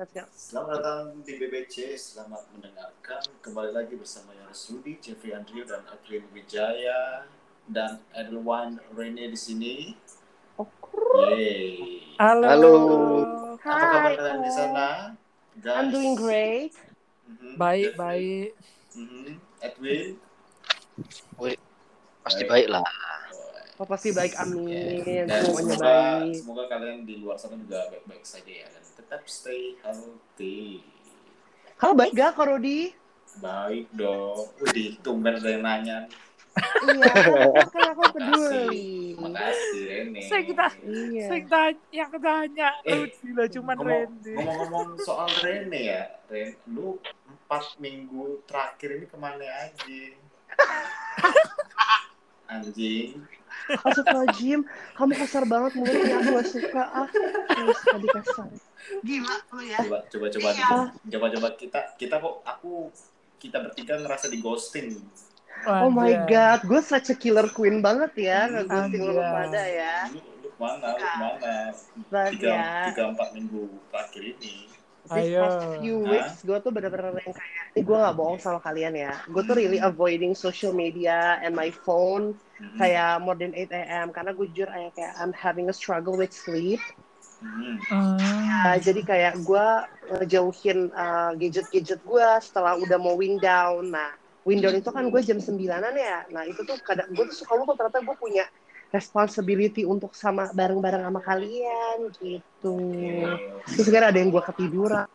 let's go. Selamat datang di BBC, selamat mendengarkan. Kembali lagi bersama Yoris Rudi, Jeffrey Andrew, dan April Wijaya, dan Edelwan Rene di sini. Yeay. Halo. Halo. Apa kabar kalian di sana? Guys. I'm doing great. Mhm. Baik, Jeffrey. baik. Mhm. Edwin. Pasti Baik. baik lah. Oh, pasti baik, amin. Dan Semuanya semoga, baik. semoga kalian di luar sana juga baik-baik saja ya dan tetap stay healthy. Kalau baik gak, Kak Rodi? Baik dong. Udah tumben yang nanya. Iya, kan, aku peduli. Makasih Rene. Saya kita- Iya. Saya tanya, yang tanya Eh, Rudi lah cuman Ngomong- Randy. Ngomong-ngomong soal Rene ya, Ren, lu empat minggu terakhir ini ke mana aja? Anjing. Astagfirullahaladzim, kamu kasar banget mulutnya, aku gak suka. Ah, gak suka dikasar. Gila lu ya. Coba coba coba Iya. coba coba kita kita kok aku kita bertiga ngerasa di ghosting. Oh my Anjay. god, gue such a killer queen banget ya, nge-ghosting lu Anjay. pada ya. Lu, lu mana? Lu mana? Tiga, ya, tiga empat minggu terakhir ini. This Ayo. past few weeks gue tuh bener-bener yang kayak, ini gue gak bohong sama kalian ya. Gue tuh really avoiding social media and my phone Mhm. kayak more than 8 a.m. karena gue jujur kayak, I'm having a struggle with sleep. Hmm. Uh, jadi kayak gue ngejauhin uh, gadget-gadget gue setelah udah mau wind down. Nah, wind down itu kan gue jam 9-an ya. Nah, itu tuh kadang gue tuh suka lupa ternyata gue punya responsibility untuk sama bareng-bareng sama kalian gitu. Terus sekarang ada yang gue ketiduran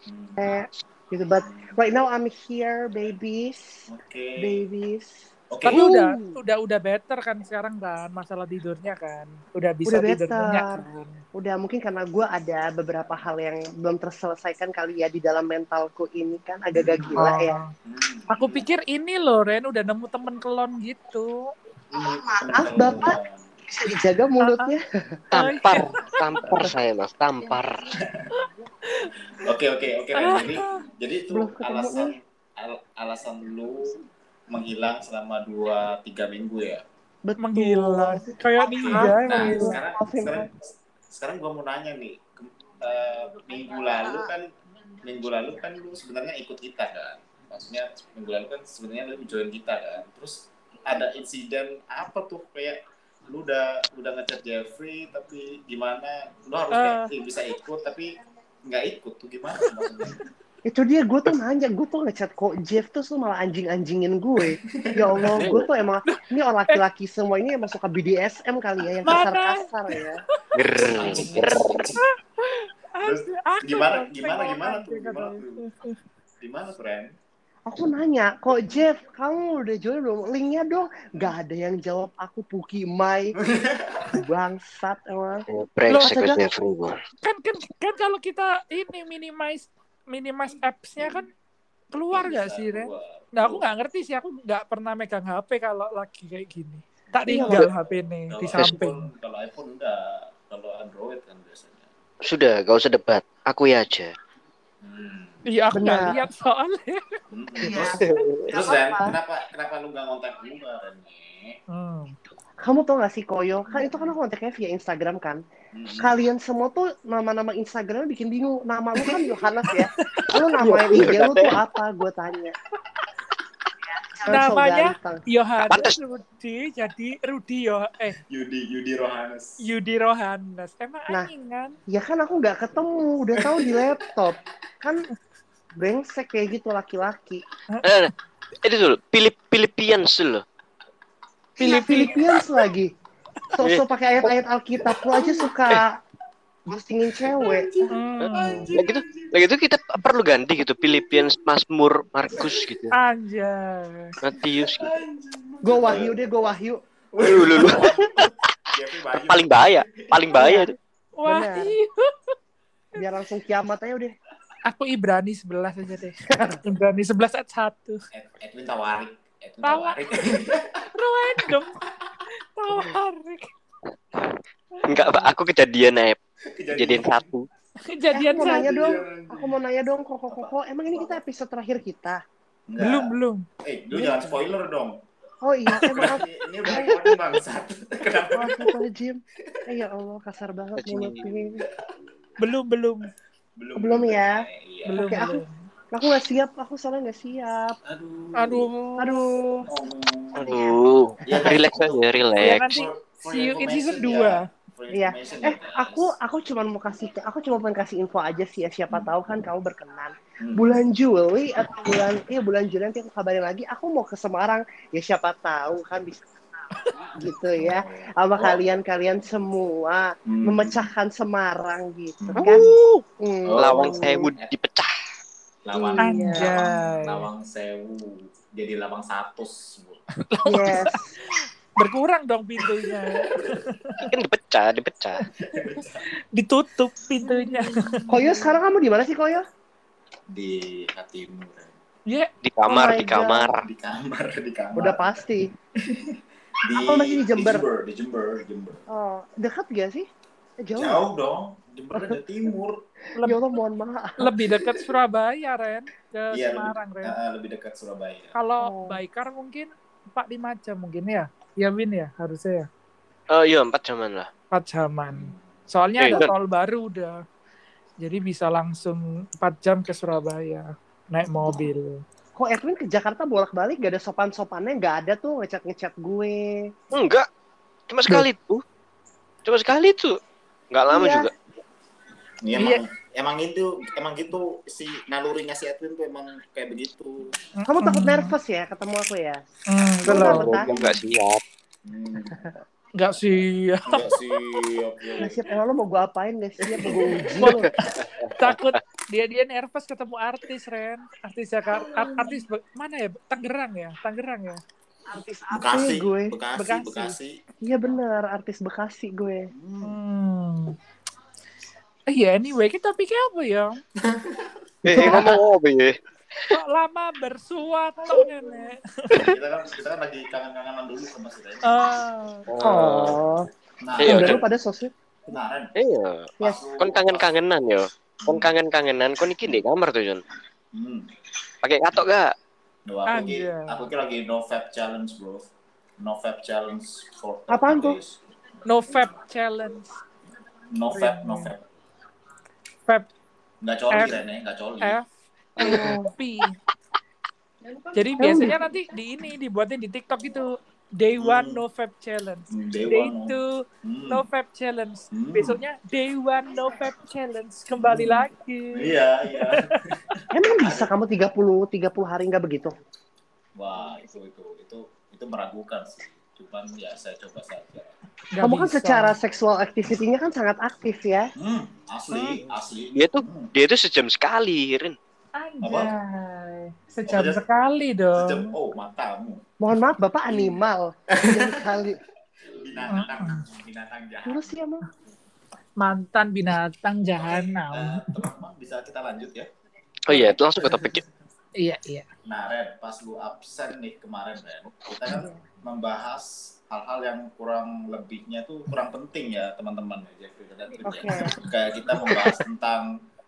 Hmm. gitu. But right now I'm here, babies, Oke. babies. Oke. Tapi udah udah udah better kan sekarang kan masalah tidurnya kan. Udah bisa Udah tidur better. banyak kan. Udah mungkin karena gue ada beberapa hal yang belum terselesaikan kali ya di dalam mentalku ini kan agak-agak gila ya. Oh. Hmm. Aku pikir ini loh Ren udah nemu temen kelon gitu. Maaf, Bapak. Bisa dijaga mulutnya. Tampar, tampar saya mas, tampar. Oke oke oke. Jadi jadi itu Belum alasan al- alasan lu menghilang selama dua tiga minggu ya. Betul. Menghilang. Kayak ninja. Nah menghilang. sekarang Maafin, sekarang sekarang gua mau nanya nih. Ke- eh, minggu lalu kan minggu lalu kan lu sebenarnya ikut kita kan. Maksudnya minggu lalu kan sebenarnya lu join kita kan. Terus ada insiden apa tuh kayak lu udah udah ngechat Jeffrey tapi gimana lu harusnya eh, bisa ikut tapi nggak ikut tuh gimana maksudnya Itu dia, gue tuh nanya, gue tuh ngechat kok Jeff tuh lu malah anjing-anjingin gue. Ya Allah, gue tuh emang, ini orang laki-laki semua ini emang suka BDSM kali ya, yang kasar-kasar ya. Terus gimana- gimana- pengen gimana tuh? Gimana gitu. gimana tuh Ren? Aku nanya, kok Jeff, kamu udah join belum? Linknya dong. Gak ada yang jawab aku Puki Mai. Bangsat emang. Loh, kan kan kan kalau kita ini minimize minimize apps-nya kan keluar gak sih Ren? Nah aku nggak ngerti sih, aku nggak pernah megang HP kalau lagi kayak gini. Tak Iya, tinggal HP nih Kalau di samping. iPhone- Kalau iPhone enggak, kalau Android kan biasanya. Sudah, gak usah debat. Aku ya aja. Hmm. Iya aku nggak lihat soalnya. Iya. Terus, apa-apa. kenapa kenapa lu nggak kontak gua Ren? Hmm. Kamu tau gak sih Koyo? Kan itu kan aku kontaknya via Instagram kan. Hmm. Kalian semua tuh nama-nama Instagram bikin bingung. Nama lu kan Yohanes ya. Lu nama IG lu tuh apa? Gue tanya. Namanya? Yohanes. Rudi jadi Rudi Yo eh Yudi Yudi Rohanes. Yudi Rohanes. Emang Nah. anjing kan? Ya kan aku nggak ketemu, udah tahu di laptop. Kan brengsek kayak gitu laki-laki. Eh, itu dulu, Pilip Philippines dulu. Pilih Philippines lagi. Sosok pakai ayat-ayat Alkitab, lu aja suka ghostingin cewek. Hmm. Lagi itu, lagi itu kita perlu ganti gitu, Philippines, Mazmur, Markus gitu, Anjay. Matius gitu. Gue Wahyu deh, gue Wahyu. Lu, lu, lu. Bayu. Paling bahaya, paling bahaya iya. Biar langsung kiamat aja udah. Aku Ibrani 11 aja deh. Ibrani 11 ayat 1. Ed- Edwin Tawarik. Edwin Tawarik. Random. Tawarik. Enggak, Pak, aku kejadian aja, kejadian satu. Kejadian Eh, aku mau nanya dong. Aku mau nanya dong, koko koko. Emang ini kita episode terakhir kita? Enggak. Belum, belum. Eh, lu jangan spoiler dong. Oh iya, eh, maaf. Ini, ini udah recording bangsat. Kenapa? Astagfirullahaladzim. Eh ya Allah, kasar banget mulutnya. Belum, belum. Belum Belum ya? Iya. Belum, Oke, aku- belum. Aku nggak siap, aku soalnya nggak siap. Aduh. Aduh. Aduh. Oh. Aduh, Ya, relax aja, Ya relax. nanti For- for see you in season information 2. ya. For Iya. Eh, ya, guys. aku aku cuma mau kasih aku cuma pengen kasih info aja sih ya siapa tahu kan kamu berkenan. Hmm. Bulan Juli atau bulan iya bulan Juli nanti aku kabarin lagi. Aku mau ke Semarang ya siapa tahu kan bisa gitu ya sama kalian-kalian semua Hmm. memecahkan Semarang gitu Hmm. kan. Uh, Hmm. lawang sewu dipecah. Lawang Iya. Anjay. Lawang Sewu jadi Lawang Satus. Bu. Yes. Berkurang dong pintunya. Kan dipecah, dipecah. Ditutup pintunya. Koyo sekarang kamu di mana sih Koyo? Di hatimu. Ya, Di kamar, Oh di kamar. Di kamar, di kamar. Udah pasti. Di, Aku masih di Jember. Di Jember, di Jember, di Jember. Oh, dekat gak sih? Jauh. Jauh dong. Jember ada timur. Ya Allah mohon maaf. lebih dekat Surabaya, Ren. Ke Iya, Semarang, Ren. Ah, lebih dekat Surabaya. Kalau Oh. Baikar mungkin 4-5 jam mungkin ya. Ya Win ya, harusnya ya. Oh iya, empat jaman lah. 4 jaman. Soalnya Eh, ada kan. tol baru udah. Jadi bisa langsung 4 jam ke Surabaya. Naik mobil. Kok Edwin ke Jakarta bolak-balik gak ada sopan-sopannya gak ada tuh ngechat-ngechat gue. Enggak. Cuma sekali tuh. Cuma sekali tuh. Enggak lama Iya. juga. Ini Iya. emang, emang itu, emang gitu si nalurinya si Edwin tuh emang kayak begitu. Kamu takut nervous ya ketemu aku ya? Hmm, belum. Betah. Oh, enggak siap. Hmm. Enggak sih. Enggak siap. ya. Gak siap, emang lo mau gue apain gak siap, mau gue uji lo. Takut dia dia nervous ketemu artis, Ren. Artis Jakarta, ar- artis mana ya? Tangerang ya? Tangerang ya? Artis Bekasi, gue? Bekasi, Bekasi. Bekasi. Iya bener, artis Bekasi gue. Hmm. Eh, ya anyway, kita pikir apa ya? Eh, eh, ngomong apa ya? Kok lama bersuatu nenek? Kita kan kita kan lagi kangen-kangenan dulu sama si Ren. Ah, Oh, Nah, Iya, udah kan. lu pada sosmed. nah Ren. Iya. Yes. Kon kangen-kangenan yo. Kon kangen-kangenan kon iki di kamar tuh, Jon. Hmm. Pakai katok gak? Duh, aku ki, aku ki lagi no fab challenge, bro. No fab challenge for 30 Apaan tuh? no fab challenge. No fab, no fab. Fab Nggak coli F. Ren ya, nggak coli. F P. Jadi biasanya nanti di ini dibuatin di TikTok itu day one Hmm. no fab challenge. Hmm, Day Day one, two Hmm. no fab challenge. Hmm. Besoknya day one no fab challenge. Kembali lagi. Iya, iya. emang bisa kamu 30 30 hari nggak begitu? Wah, itu itu itu itu meragukan sih. Cuman ya saya coba saja. Nggak kamu kan bisa. secara seksual activity-nya kan sangat aktif ya. Hmm, asli, asli. Dia tuh Hmm. dia tuh sejam sekali, Rin. Anjay. Sejam Oh, sekali dong. Sejam, oh matamu. Mohon maaf, Bapak animal. Sekali. Binatang, binatang jahat. Terus ya, emang. Mantan binatang Eh, jahanam. teman-teman bisa kita lanjut ya. Oh iya, itu langsung ke topik. ya. Iya, iya. Nah, Ren, pas lu absen nih kemarin, Ren, kita kan membahas hal-hal yang kurang lebihnya tuh kurang penting ya, teman-teman ya, ya. Kayak kita membahas tentang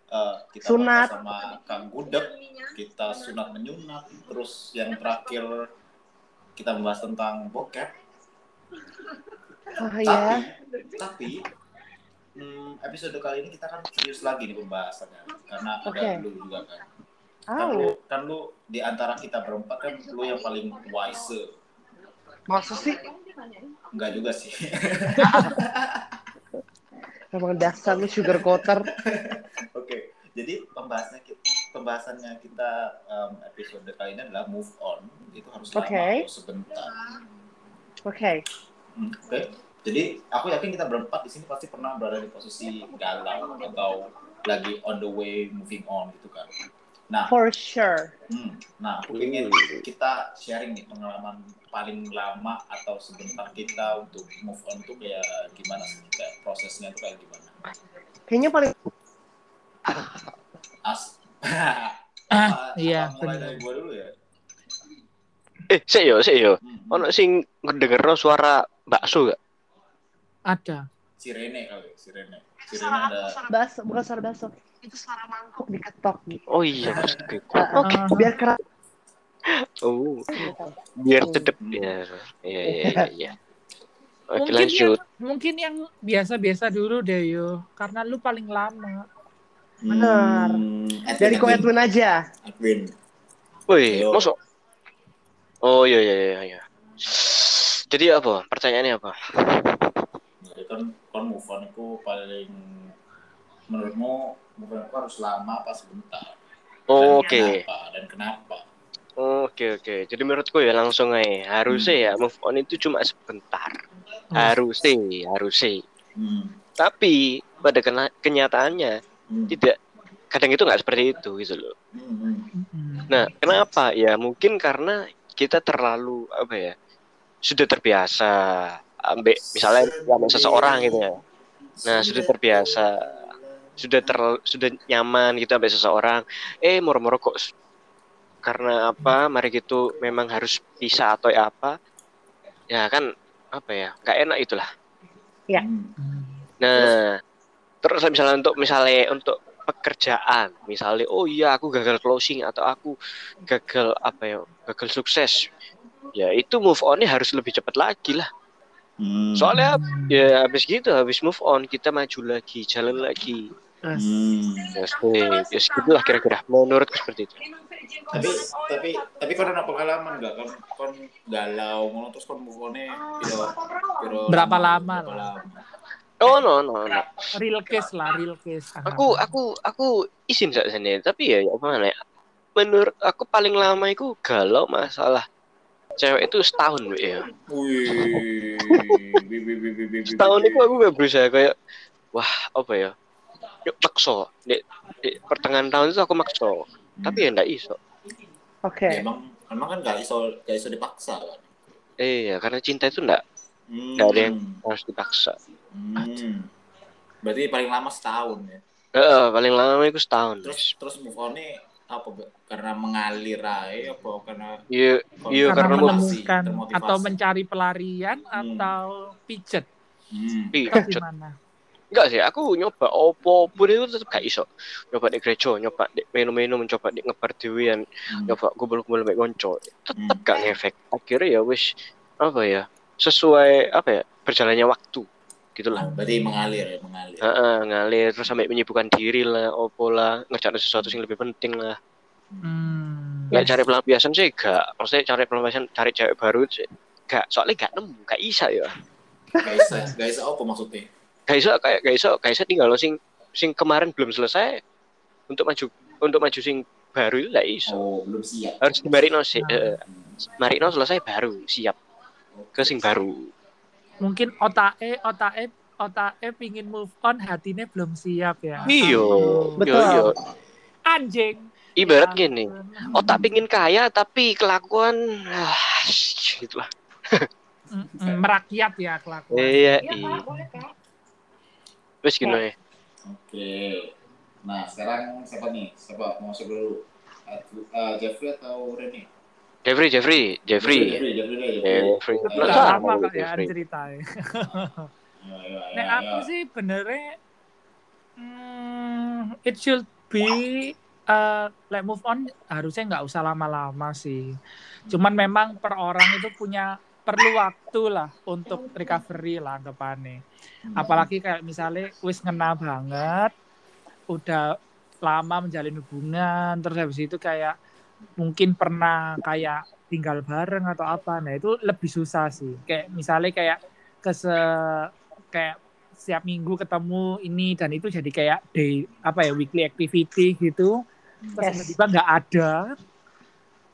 eh, kita Sunat. sama Kang Gudeg, kita sunat menyunat, terus yang terakhir kita membahas tentang bokep. Ah ya. Tapi, tapi hmm, episode kali ini kita kan serius lagi nih pembahasannya, karena ada Oke. lu juga kan. Kan Oh, lu, kan lu di antara kita berempat kan lu yang paling wise. maksud sih Enggak juga sih. emang dasar lu sugar coater. Oke, jadi pembahasannya kita, pembahasannya kita em, episode kali ini adalah move on. Itu harus lama Oke. atau sebentar. Oke. Hmm, Oke. Jadi aku yakin kita berempat di sini pasti pernah berada di posisi galau atau lagi on the way moving on gitu kan. Nah, For sure. hmm, nah aku ingin kita sharing nih pengalaman paling lama atau sebentar kita untuk move on tuh kayak gimana sih? Kayak prosesnya tuh kayak gimana? Kayaknya paling As. Ah, iya, apa mulai bener. dari gua dulu ya. Eh, sik yo, sik yo. Hmm. Ono sing ngedengerno suara bakso gak? Ada. Sirene kali, Sirene. Sirene suara ada. baso, bukan suara baso. Itu suara mangkok diketok gitu. Oh iya, oke. Oke, Ah. biar keras. Oh, biar cedep ya. Iya, iya, iya, iya. Oke, Mungkin lanjut. yang mungkin yang biasa-biasa dulu deh yo, karena lu paling lama. Benar. Hmm, Edwin, Dari ko Edwin. Aja. Edwin. Ayo. masuk. Oh iya iya iya. iya. Jadi apa? Pertanyaannya apa? Jadi kan kon move on itu paling menurutmu move on itu harus lama apa sebentar? Dan Oke. Kenapa dan kenapa? Oke oke. Jadi menurutku ya langsung aja harusnya ya move on itu cuma sebentar. Harusnya, harusnya. Hmm. Tapi pada kena- kenyataannya Hmm. Tidak kadang itu nggak seperti itu gitu loh. Hmm, hmm. Nah, kenapa? Ya mungkin karena kita terlalu apa ya? Sudah terbiasa ambek misalnya sama seseorang gitu ya. Nah, sudah terbiasa, sudah terlalu sudah nyaman gitu sampai seseorang. Eh, moro-moro kok karena apa? Mari gitu memang harus pisah atau ya apa? Ya kan apa ya? Gak enak itulah. Hmm. Nah, terus misalnya untuk misalnya untuk pekerjaan, misalnya oh iya aku gagal closing atau aku gagal apa ya, gagal sukses. Ya itu move on-nya harus lebih cepat lagi lah. Hmm. Soalnya ya habis gitu, habis move on kita maju lagi, jalan lagi. Hmm. Ya, ya segitulah kira-kira. Menurutku seperti itu. tapi tapi tapi kon ada pengalaman gak kon kon galau ngono terus kon move on piro piro Berapa lama berapa lah? lama Oh no no no. Real case lah, real case. Aku aku aku izin saja sini, tapi ya ya mana ya? Menurut aku paling lama itu galau masalah cewek itu setahun Bu, ya. wih setahun itu aku gak berusaha kayak wah apa ya yuk makso di, di pertengahan tahun itu aku makso tapi ya ndak iso Oke. Ya, emang emang kan gak iso gak iso dipaksa kan eh ya karena cinta itu ndak hmm. Ada yang- harus dipaksa hmm. berarti paling lama setahun ya eh paling lama itu setahun terus terus move on apa karena mengalir aja apa karena iya iya karena karena menemukan termotivasi. atau mencari pelarian Hmm. atau pijet hmm. iya gimana? enggak sih aku nyoba opo pun itu tetap gak iso nyoba di gereja nyoba di minum-minum mencoba di ngebar dewean Hmm. nyoba gubel-gubel mek konco tetap Hmm. gak ngefek akhirnya ya wis apa ya sesuai apa ya berjalannya waktu gitulah berarti mengalir ya mengalir Heeh, ngalir terus sampai menyibukkan diri lah, opo lah, ngerjain sesuatu yang lebih penting lah. Hmm. Nggak cari pelampiasan sih gak, maksudnya cari pelampiasan, cari cewek baru sih gak, soalnya gak nemu, gak bisa ya. gak bisa gak bisa apa maksudnya Gak bisa kayak gak bisa, gak bisa tinggal lo sing sing kemarin belum selesai untuk maju untuk maju sing baru itu gak iso. oh belum siap Harus di Marino sih, eh, Marino selesai baru siap ke sing baru. Mungkin otae otae otae pingin move on, hatinya belum siap ya. Iyo. Betul. iyo, iyo. Anjing. Ibarat Ya gini, otak pingin kaya tapi kelakuan ah, gitulah. Merakyat ya kelakuan. Iya, iya. Wes gini ya. oke nah sekarang siapa nih siapa mau masuk dulu Adu- eh, Jeffrey atau Reni Jeffrey, Jeffrey, Jeffrey. Jeffrey Jeffrey Jeffrey Jeffrey. Sama, kak ya Jeffrey. ceritanya. ayo, Nek ayo. aku sih benernya hmm, it should be uh, like move on harusnya nggak usah lama-lama sih. Cuman memang per orang itu punya perlu waktu lah untuk recovery lah anggapannya. Hmm. Apalagi kayak misalnya wis ngena banget, udah lama menjalin hubungan, terus habis itu kayak mungkin pernah kayak tinggal bareng atau apa, nah itu lebih susah sih. Kayak misalnya kayak kese kayak setiap minggu ketemu ini dan itu jadi kayak day apa ya weekly activity gitu, terus Yes. tiba-tiba nggak ada.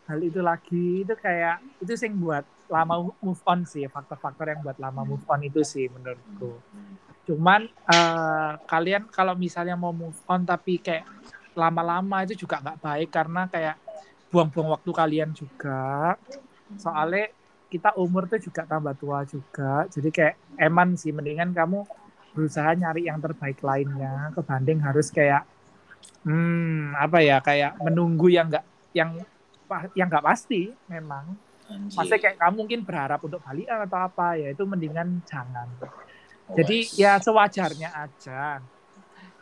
Hal itu lagi. Itu kayak itu sing buat lama move on sih. Faktor-faktor yang buat lama move on itu sih menurutku. Cuman eh, kalian kalau misalnya mau move on tapi kayak lama-lama itu juga nggak baik karena kayak buang-buang waktu kalian juga soalnya kita umur tuh juga tambah tua juga jadi kayak eman sih mendingan kamu berusaha nyari yang terbaik lainnya kebanding harus kayak hmm apa ya kayak menunggu yang nggak yang yang nggak pasti memang Anjir. Maksudnya kayak kamu mungkin berharap untuk balikan atau apa ya itu mendingan jangan. Oh, Jadi wes. ya sewajarnya aja.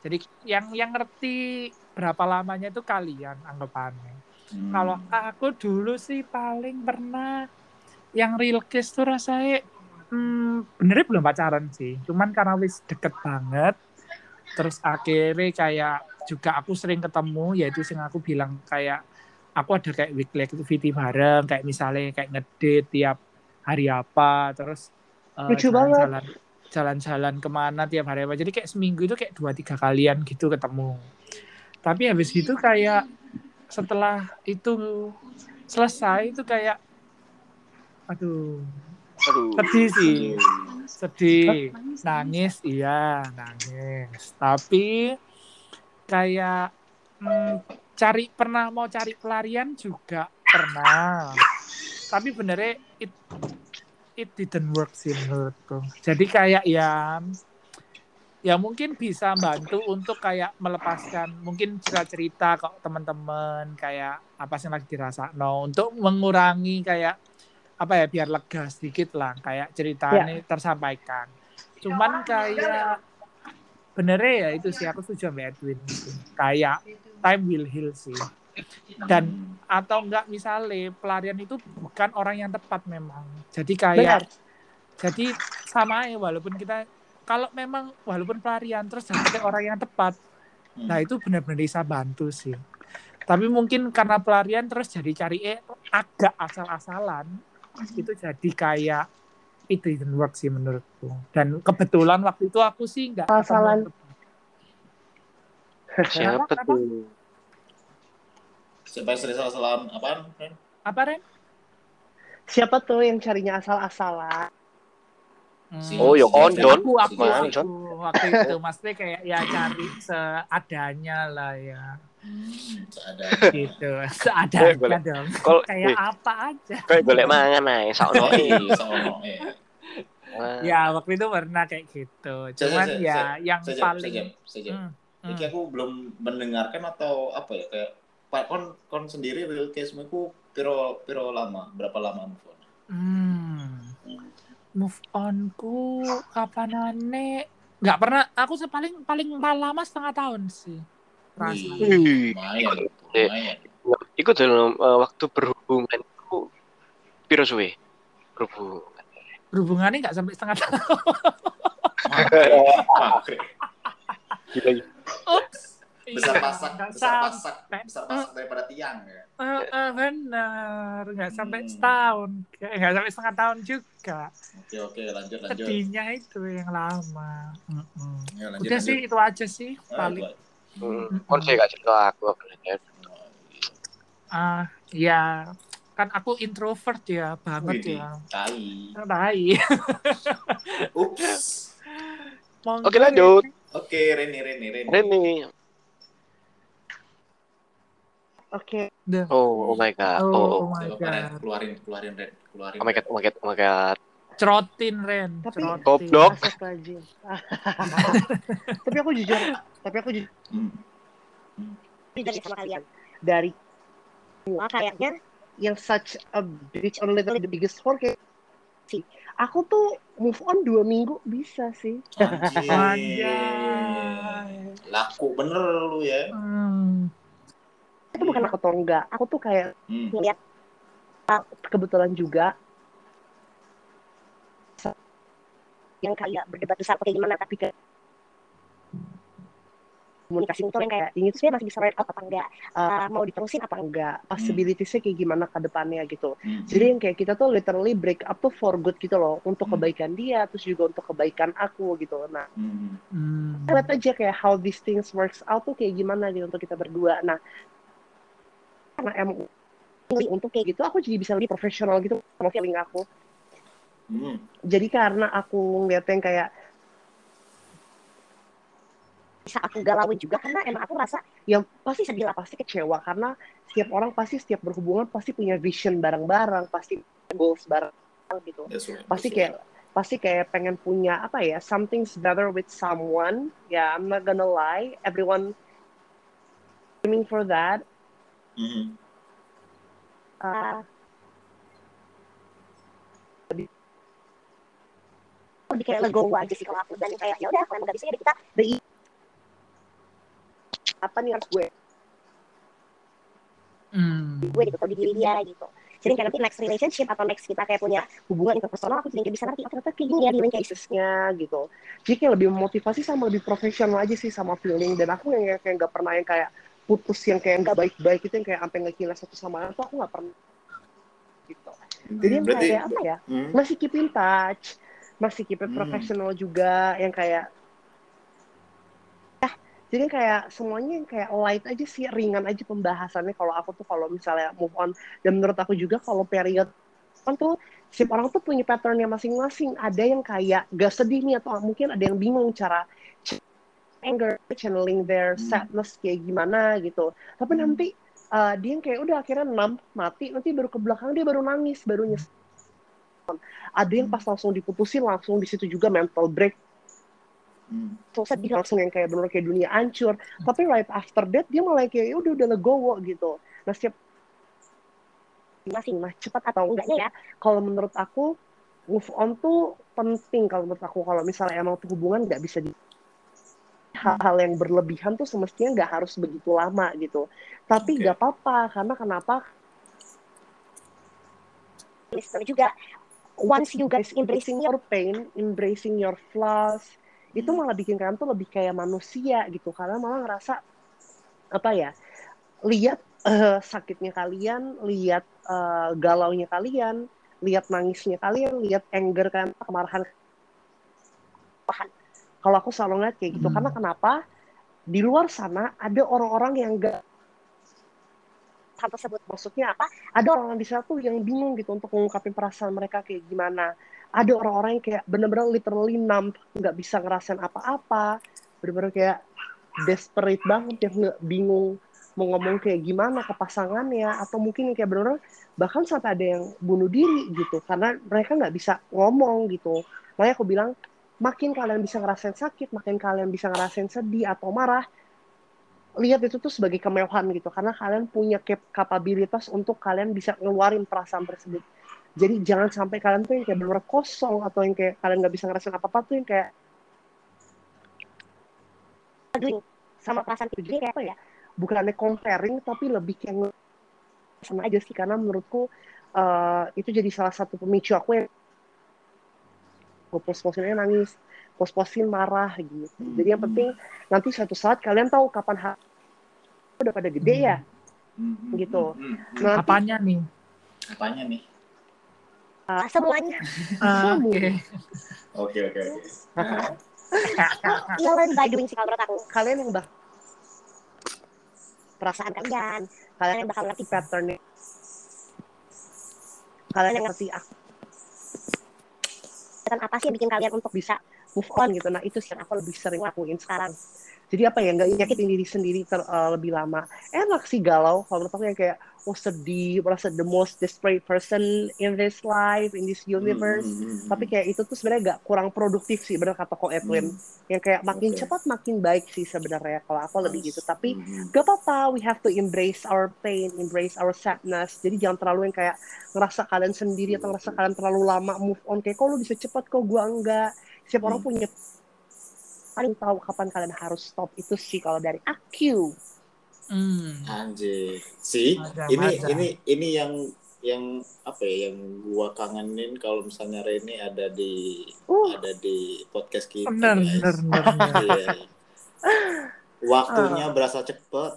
Jadi yang yang ngerti berapa lamanya itu kalian anggapannya. Hmm. Kalau aku dulu sih paling pernah yang real case tuh rasanya hmm, benernya belum pacaran sih. Cuman karena wis deket banget terus akhirnya kayak juga aku sering ketemu yaitu sing aku bilang kayak aku ada kayak weekly activity bareng kayak misalnya kayak ngedate tiap hari apa terus eh, Lucu banget. jalan-jalan jalan-jalan ke mana tiap hari apa jadi kayak seminggu itu kayak dua tiga kalian gitu ketemu tapi habis itu kayak setelah itu selesai itu kayak aduh Aduh. sedih sih. Sedih. Nangis iya nangis. Tapi kayak mm, cari pernah mau cari pelarian juga pernah. Tapi benernya it it didn't work sih menurutku. Jadi kayak ya ya mungkin bisa bantu untuk kayak melepaskan mungkin cerita cerita ke teman-teman kayak apa sih yang lagi dirasa no untuk mengurangi kayak apa ya biar lega sedikit lah kayak ceritanya tersampaikan. Cuman kayak benernya ya itu sih aku setuju sama Edwin kayak time will heal sih. Dan atau enggak misalnya pelarian itu bukan orang yang tepat memang. Jadi kayak Benar. jadi sama ya walaupun kita kalau memang walaupun pelarian terus dapetnya orang yang tepat Hmm. nah itu benar-benar bisa bantu sih tapi mungkin karena pelarian terus jadi cari eh agak asal-asalan itu jadi kayak itu didn't work sih menurutku dan kebetulan waktu itu aku sih nggak Asal-asalan. teman. Siapa Kenapa? tuh? Siapa yang sering apaan? Ren? apa Ren? Siapa tuh yang carinya asal-asalan? Si- Oh, ya si- kondon. aku aku, Mana, aku waktu itu maksudnya kayak ya cari seadanya lah ya Hmm, ada. gitu seadanya boleh. dong Kol kayak eh, apa aja kayak golek mangan ae sakno. Iya. Wah. ya waktu itu pernah kayak gitu cuman ya yang Sejam, paling sejam, sejam. Hmm, hmm. Iki aku belum mendengarkan atau apa ya kayak Pak kon kon sendiri real case ku piro piro lama berapa lama move on? Hmm. Move on ku kapanane nggak pernah aku sih paling paling lama setengah tahun sih lumayan itu, Eh. lumayan. Iku dalam eh, waktu berhubungan iku piro suwe? Berhubungan. berhubungannya nggak sampai setengah tahun. Gila. Besar Iya, pasak, nggak besar sampai. pasak, besar pasak daripada tiang ya. Eh, eh, benar nggak sampai Hmm. setahun Kayak nggak sampai setengah tahun juga Oke oke lanjut lanjut. sedihnya itu yang lama. Ya, lanjut, udah lanjut. sih itu aja sih Ah, paling Hmm, kon sih gak cerita aku ya. ah ya kan aku introvert ya banget Wih, ya Tai. Baik. Ups. Monggo, Oke lanjut. Oke, Reni, Reni, Reni. Reni. Oke, Duh. Oh, oh my god. Oh, Oh, oh oh. my Ren, god. keluarin, keluarin, Ren, keluarin. Oh my god, oh my god, oh my god. Cerotin Ren, Tapi-. Goblok. Tapi aku jujur, tapi aku jujur Hmm. dari sama kalian. Dari semua kayaknya yang such a bitch or literally the biggest whore kayak sih. Aku tuh move on dua minggu bisa sih. Anjir. Laku bener lu ya. Hmm. Itu bukan aku tau enggak. Aku tuh kayak Hmm. ngeliat ah, kebetulan juga yang kayak berdebat besar kayak gimana tapi kayak komunikasi itu yang kayak ini tuh masih bisa work out apa enggak Eh, mau diterusin apa enggak possibilitiesnya kayak gimana ke depannya gitu Hmm. jadi yang kayak kita tuh literally break up tuh for good gitu loh untuk Hmm. kebaikan dia terus juga untuk kebaikan aku gitu nah Hmm. Hmm. lihat aja kayak how these things works out tuh kayak gimana gitu untuk kita berdua nah karena emang untuk kayak gitu aku jadi bisa lebih profesional gitu sama feeling aku. Hmm. jadi karena aku ngeliat yang kayak bisa aku galauin juga karena emang aku rasa yang pasti sedih lah pasti kecewa. Karena setiap orang pasti setiap berhubungan pasti punya vision bareng-bareng pasti goals bareng gitu. That's right, pasti that's kayak pasti kayak pengen punya apa ya something's better with someone. Ya I'm not gonna lie everyone aiming for that Hmm. uh, lebih kayak legowo aja sih kalau aku dan kayak ya udah kalau emang gak bisa ya kita the apa nih harus gue? Hmm. gue gitu atau di diri dia gitu. Jadi kayak nanti next relationship atau next kita kayak punya hubungan interpersonal aku jadi bisa ngerti oh ternyata kayak gini ya dealing kayak cases-nya gitu. Jadi kayak lebih memotivasi sama lebih profesional aja sih sama feeling. Dan aku yang kayak nggak pernah yang kayak putus yang kayak nggak baik-baik itu yang kayak sampai ngekina satu sama lain tuh aku nggak pernah gitu. Jadi yang Berarti- kayak apa ya? Hmm. masih keep in touch masih keep it Hmm. professional juga yang kayak ya jadi kayak semuanya yang kayak light aja sih ringan aja pembahasannya. Kalau aku tuh kalau misalnya move on dan menurut aku juga kalau period kan tuh setiap orang tuh punya patternnya masing-masing. Ada yang kayak gak sedih nih atau mungkin ada yang bingung cara anger channeling their Hmm. sadness kayak gimana gitu. Tapi Hmm. nanti uh, dia yang kayak udah akhirnya enam mati nanti baru ke belakang dia baru nangis baru nyesel ada yang pas langsung diputusin langsung di situ juga mental break. Hmm. langsung sedih langsung yang kayak bener kayak dunia hancur. Tapi right after that dia malah kayak "Ya udah udah legowo gitu. Nah setiap masing nah cepat atau enggaknya ya kalau menurut aku move on tuh penting kalau menurut aku. Kalau misalnya emang tuh hubungan nggak bisa di hal-hal yang berlebihan tuh semestinya nggak harus begitu lama gitu tapi nggak apa-apa karena kenapa listener juga once you guys embracing your pain, embracing your flaws, itu malah bikin kalian tuh lebih kayak manusia gitu. Karena malah ngerasa apa ya, lihat eh, sakitnya kalian, lihat eh, galaunya kalian, lihat nangisnya kalian, lihat anger kalian, kemarahan. kemarahan. Kalau aku selalu ngeliat kayak gitu, Hmm. karena kenapa? Di luar sana ada orang-orang yang gak hal tersebut maksudnya apa? Ada orang di sana tuh yang bingung gitu untuk mengungkapin perasaan mereka kayak gimana. Ada orang-orang yang kayak bener-bener literally numb, nggak bisa ngerasain apa-apa, bener-bener kayak desperate banget yang nggak bingung mau ngomong kayak gimana ke pasangannya atau mungkin kayak bener-bener bahkan sampai ada yang bunuh diri gitu karena mereka nggak bisa ngomong gitu. Makanya aku bilang makin kalian bisa ngerasain sakit, makin kalian bisa ngerasain sedih atau marah, lihat itu tuh sebagai kemewahan gitu. Karena kalian punya kapabilitas untuk kalian bisa ngeluarin perasaan tersebut. Jadi jangan sampai kalian tuh yang kayak benar kosong atau yang kayak kalian nggak bisa ngerasain apa apa tuh yang kayak sama perasaan itu jadi kayak apa ya? bukannya comparing tapi lebih kayak sama aja sih. Karena menurutku eh, itu jadi salah satu pemicu aku yang gue pos-posinnya nangis pos-posin marah gitu jadi yang penting nanti suatu saat kalian tahu kapan ha- udah pada gede ya Hmm, hmm, Gitu. hmm, hmm. Nah, Apanya nih? Apanya nih? uh, semuanya Ah. Oke. Oke oke learn by doing sih kalau menurut aku kalian yang bak perasaan kalian kalian yang bakal ngerti patternnya kalian yang ngerti aku dan apa sih yang bikin kalian untuk bisa move on gitu. Nah itu sih yang aku lebih sering lakuin sekarang jadi apa ya nggak nyakitin diri sendiri ter- eh, lebih lama. Enak sih galau kalau menurut aku yang kayak oh sedih merasa the most desperate person in this life in this universe. Hmm, hmm, hmm, tapi kayak itu tuh sebenarnya gak kurang produktif sih benar kata Ko Edwin. Yang kayak makin Oke. cepat makin baik sih sebenarnya kalau aku lebih gitu. Tapi Hmm, hmm. gak apa-apa we have to embrace our pain embrace our sadness. Jadi jangan terlalu yang kayak ngerasa kalian sendiri atau ngerasa kalian terlalu lama move on. Kayak kok lu bisa cepat kok gua enggak? Setiap orang Hmm. punya paling tahu kapan kalian harus stop itu sih kalau dari aku Hmm. Anjir. Si, ini ini ini yang yang apa ya yang gua kangenin kalau misalnya Rene ada di Uh. ada di podcast kita. Bener, guys. bener, bener, bener. Iya. Waktunya Ah. berasa cepet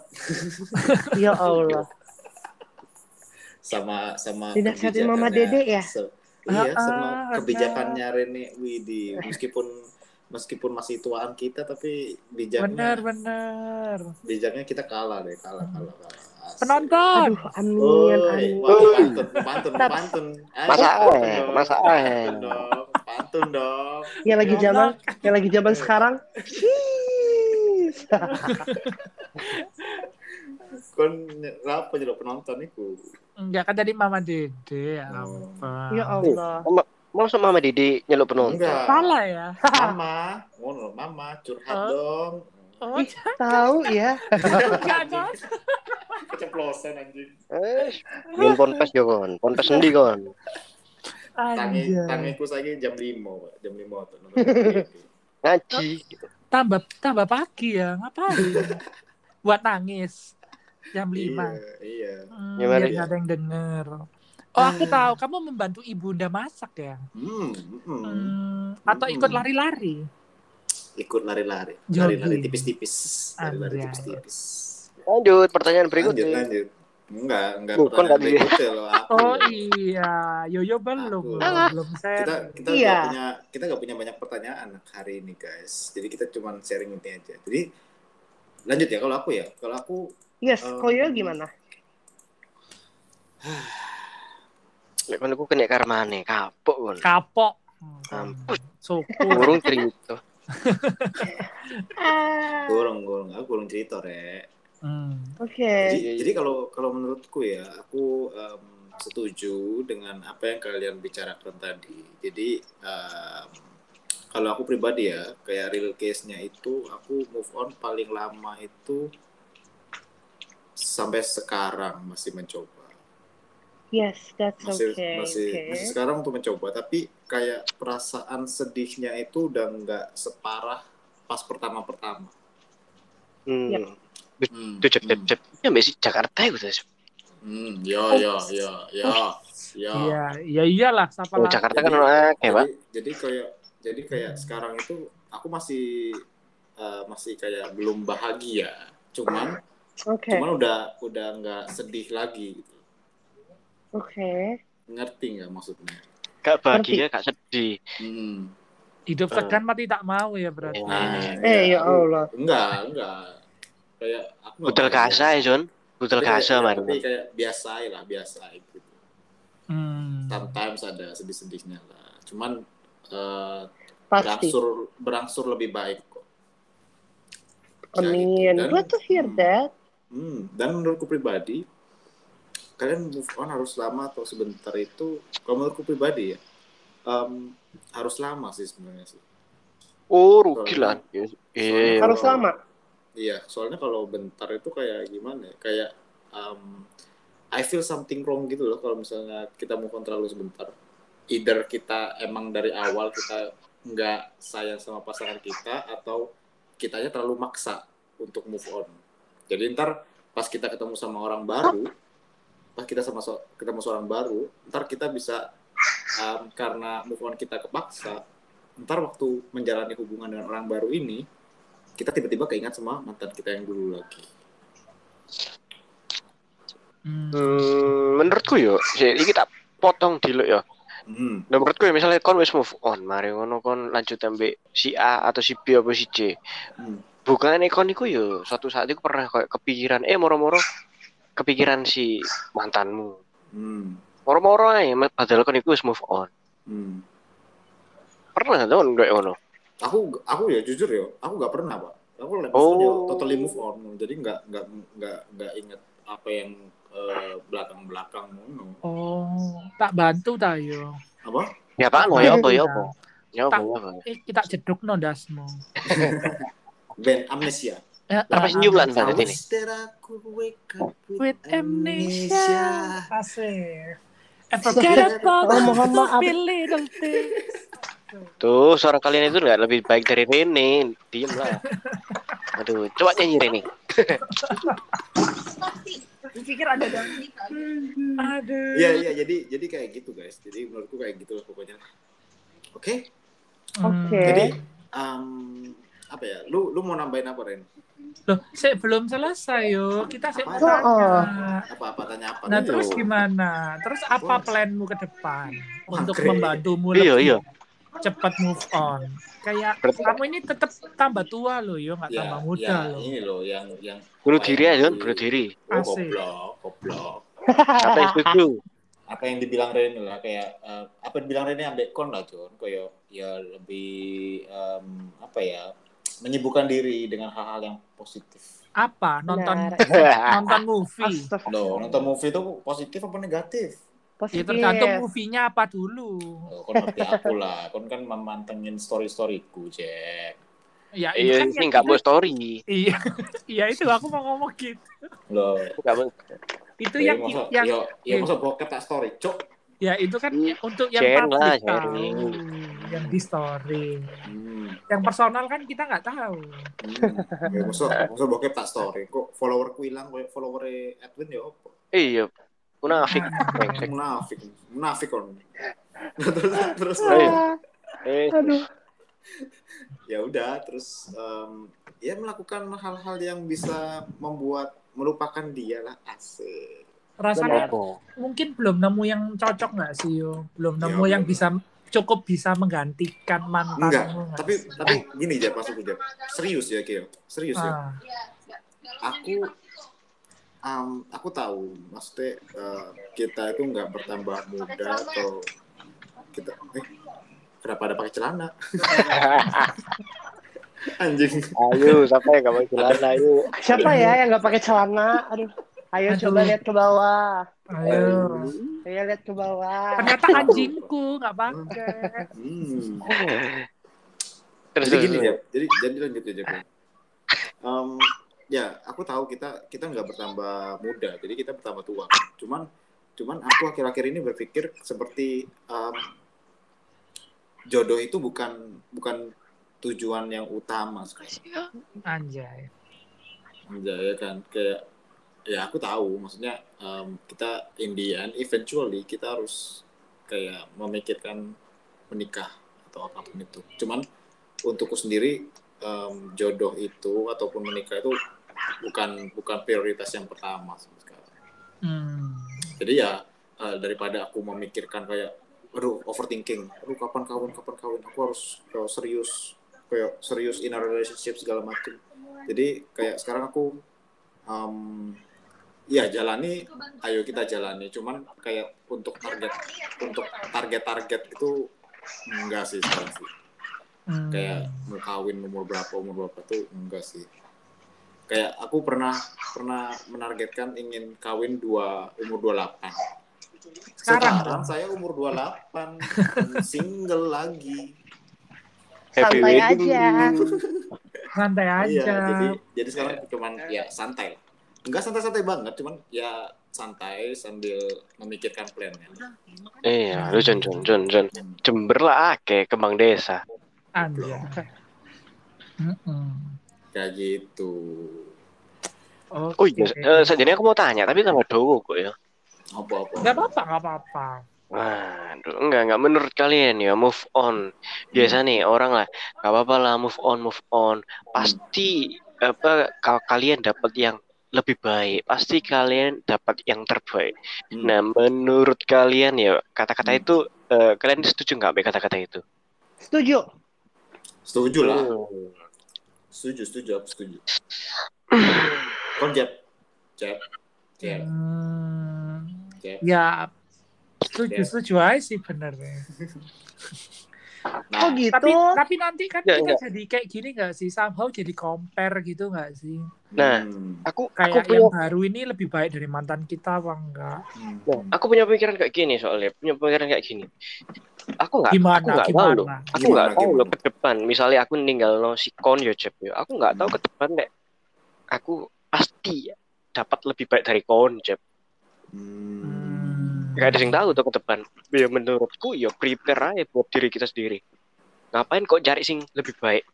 ya Allah sama sama Dinasihatin Mama kebijakannya- Dede ya? se- iya, Ah, sama ah, kebijakannya Rene Widi meskipun meskipun masih tuaan kita tapi bijaknya Bener, bener. bijaknya kita kalah deh, kalah kalah kalah. Asik. Penonton. aduh amin amin wah, pantun, pantun, pantun. Masa pantun eh, dong, masa eh. dong, pantun dong. yang lagi zaman yang lagi zaman sekarang. Kon apa jadi penonton itu? Enggak kan tadi Mama Dede. Ya Oh. ampun. ya Allah Masa Mama Didi nyeluk penonton? Enggak. Salah ya. Mama, ngono, mama curhat Oh. dong. Oh, Ih, tahu ya enggak. Keceplosan anjing. Eh, main ponpes yo kon. Ponpes endi kon? Tangi tangiku saiki jam 5, Pak. Jam 5 tuh. Ngaji. Tambah tambah pagi ya. Ngapain? Buat nangis. Jam 5. Iya, iya. Hmm, ya? ada yang denger. Oh, aku tahu. Kamu membantu ibunda masak ya? Hmm, hmm. Hmm, atau ikut Hmm. lari-lari? Ikut lari-lari. Lari-lari tipis-tipis. Lari-lari tipis-tipis. Lanjut pertanyaan Lanjut, berikutnya. lanjut. Enggak, enggak Bukan pertanyaan berikutnya loh. Aku. Oh iya, Yoyo belum, Aku. belum kita share. kita Iya. nggak punya kita nggak punya banyak pertanyaan hari ini guys jadi kita cuma sharing ini aja jadi lanjut ya kalau aku ya kalau aku Yes, Um, kalau Yoyo gimana? Lek kon kena karmane kapok kon. Kapok. Ampun. Suku. Burung cerita. Ah, gorong gorong aku gorong cerita rek Hmm. Oke. jadi, Iya, iya. jadi kalau kalau menurutku ya aku em, setuju dengan apa yang kalian bicarakan tadi jadi em, kalau aku pribadi ya kayak real case nya itu aku move on paling lama itu sampai sekarang masih mencoba Yes, that's masih okay. masih okay. masih sekarang untuk mencoba tapi kayak perasaan sedihnya itu udah nggak separah pas pertama pertama Hmm. Yap. hmm. Tuh cep cep cep. Ya mbak sih Jakarta ya udah. hmm. ya ya ya ya ya Iya, ya iyalah, siapa Oh? Jakarta kan Jadi- orang Pak. jadi, kayak jadi kayak sekarang itu aku masih eh, masih kayak belum bahagia cuman Oke. cuman udah udah nggak sedih lagi gitu Oke. ngerti nggak maksudnya Gak bahagia, gak sedih. hmm. Hidup segan mati tak mau ya berarti. Nah, Eh, ya Allah. enggak enggak kayak aku nggak Budal kasa ya, John. Budal Tapi kasa kayak- man. tapi kayak biasa lah biasa gitu Hmm. sometimes ada sedih-sedihnya lah cuman eh, Pasti. berangsur berangsur lebih baik kok Amin. gitu. Dan- Glad to hear that. Hmm, dan menurutku pribadi, kalian move on harus lama atau sebentar itu, kalau menurutku pribadi ya, em, harus lama sih sebenarnya sih. Oh, rugi lah. Iya. Soalnya Harus kalau- lama. Iya, soalnya kalau bentar itu kayak gimana ya? Kayak em, I feel something wrong gitu loh kalau misalnya kita move on terlalu sebentar. Either kita emang dari awal kita nggak sayang sama pasangan kita atau kitanya terlalu maksa untuk move on. Jadi ntar pas kita ketemu sama orang baru, pas kita sama so- ketemu seorang baru, ntar kita bisa em, karena move on kita kepaksa, ntar waktu menjalani hubungan dengan orang baru ini, kita tiba-tiba keingat sama mantan kita yang dulu lagi. Hmm. Hmm, menurutku yo, sih, iki tak potong dulu ya. Hmm. Nah, menurutku ya misalnya kon wis move on, mari ngono kon lanjut ambek si A atau si B atau si C. Hmm. Bukannya kon iku yo suatu saat itu pernah kayak kepikiran eh moro-moro kepikiran si mantanmu. Hmm. Moro-moro ae padahal iku wis move on. Hmm. Pernah tuh kayak ngono. Aku aku ya jujur ya, aku nggak pernah pak. Aku move Oh. totally move on. Jadi nggak nggak nggak nggak inget apa yang eh, belakang-belakang ngono. Oh, tak bantu ta yo. Apa? Ya apaan? Ya apa ya apa? Ya apa Tak- ya apa? Eh, kita jeduk no dasmu. Band Amnesia. Ya, Apa ah, Bang? Berarti ini. With, amnesia. Asik. And Forget about Oh, the little things. Tuh, suara kalian itu nggak lebih baik dari Rene. Diem lah. Aduh, coba nyanyi Rene. Pikir ada yang Aduh. Iya iya jadi jadi kayak gitu guys. Jadi menurutku kayak gitu lah pokoknya. Oke. Hmm. Oke. Jadi em, apa ya? Lu lu mau nambahin apa Ren? Loh, saya belum selesai yo. Kita saya Apa? tanya. Apa apa tanya apa? Nah, dulu? terus gimana? Terus apa planmu ke depan untuk Oke. membantumu Iya, lebih iya. cepat move on? Kayak Berarti- kamu ini tetap tambah tua loh, yo, nggak ya, tambah muda ya, loh. ini loh yang yang Bunuh diri aja, bunuh di- diri. Oh, goblok, goblok. Apa yang setuju? Apa yang dibilang Rene lah kayak eh, apa yang dibilang Rene ambek kon lah John, kayak ya lebih em, apa ya? Menyibukkan diri dengan hal-hal yang positif. Apa? Nonton nonton movie. Loh, nonton movie itu positif apa negatif? Ya Positif. tergantung movie-nya apa dulu. Oh, kon ngerti aku lah, kon kan memantengin story-storyku, Jack. Ya Iya, kan ini yang- nggak mau story. Iya, iya itu aku mau ngomong gitu. Loh, Nggak mau. Itu ya, yang yang ya, ya masa bokep tak story, cok. Ya itu kan Hmm, untuk yang share lah, publik tahu, sharing. yang di story. Hmm. Yang personal kan kita nggak tahu. Hmm. Ya, masa, masa bokep tak story, kok followerku hilang, kayak follower Edwin ya apa? Iya, Munafik. Ah. brengsek. munafik munafik kon terus terus Ayo. Eh, Aduh. ya udah terus em, ya melakukan hal-hal yang bisa membuat melupakan dia lah asik Rasanya Kenapa? mungkin belum nemu yang cocok nggak sih yo? Belum Ya, nemu yang belum. bisa cukup bisa menggantikan mantanmu enggak nggak tapi sih? tapi gini aja pas aku jawab serius ya Kio serius ya Ah, aku em, aku tahu maksudnya eh, kita itu nggak bertambah muda atau kita eh kenapa ada pakai celana anjing Ayo, siapa yang gak mau celana? Ayo. Siapa ya yang nggak pakai celana? Aduh. Ayo Aduh. coba lihat ke bawah. ayo. Ayo lihat ke bawah. Ternyata anjingku nggak pakai. Hmm. Terus, jadi gini ya jadi jadi lanjut aja. Em, ya aku tahu kita kita nggak bertambah muda jadi kita bertambah tua cuman cuman aku akhir-akhir ini berpikir seperti em, jodoh itu bukan bukan tujuan yang utama sekarang Anjay. ya kan kayak ya aku tahu. Maksudnya em, kita in the end eventually kita harus kayak memikirkan menikah atau apa pun itu. Cuman untukku sendiri em, jodoh itu ataupun menikah itu bukan bukan prioritas yang pertama sekali Hmm. jadi ya eh, daripada aku memikirkan kayak aduh overthinking. Aduh kapan kawin kapan kawin aku harus eh, serius kayak serius in a relationship segala macam jadi kayak sekarang aku em, ya jalani. Ayo kita jalani. Cuman kayak untuk target untuk target-target itu enggak sih sekarang sih. Hmm. kayak mau kawin umur berapa umur berapa tuh enggak sih. Kayak aku pernah pernah menargetkan ingin kawin dua umur 28 Sekarang? Sekarang saya umur 28 single lagi. Happy Santai wedding. aja. santai aja. iya jadi jadi sekarang cuman ya santai lah enggak santai-santai banget cuman ya santai sambil memikirkan plannya Iya, lu Jon Jon Jon Jon. Jember lah ake kembang desa. Mm-mm. kayak gitu Oke. Oh iya, eh, jadi aku mau tanya, tapi sama Dowo kok ya. apa-apa Nggak apa-apa, nggak apa-apa. Waduh, enggak, enggak menurut kalian ya move on. Biasa nih orang lah, nggak apa-apa lah move on, move on. Pasti apa kalau kalian dapat yang lebih baik, pasti kalian dapat yang terbaik. Hmm. Nah, menurut kalian ya kata-kata Hmm. itu eh, kalian setuju nggak sama kata-kata itu? Setuju. setuju lah Hmm. setuju setuju aku setuju kon Jeb Jeb Jeb Hmm, ya setuju setuju aja sih benernya. nah Oh gitu. Tapi tapi nanti kan Ya, kita enggak. jadi kayak gini nggak sih? Somehow jadi compare gitu nggak sih? Nah, hmm, Aku aku Kayak punya yang baru ini lebih baik dari mantan kita apa enggak? hmm, Nah, aku punya pikiran kayak gini soalnya, punya pikiran kayak gini. Aku nggak, Gimana, aku nggak tahu loh. Aku nggak tahu loh ke depan. Misalnya aku ninggal no si kon yo Jeb yo. Aku nggak tahu ke depan deh. Aku pasti dapat lebih baik dari kon Jeb. hmm. Gak ada yang tahu tuh ke depan. Ya menurutku ya prepare aja buat diri kita sendiri. Ngapain kok cari sing lebih baik?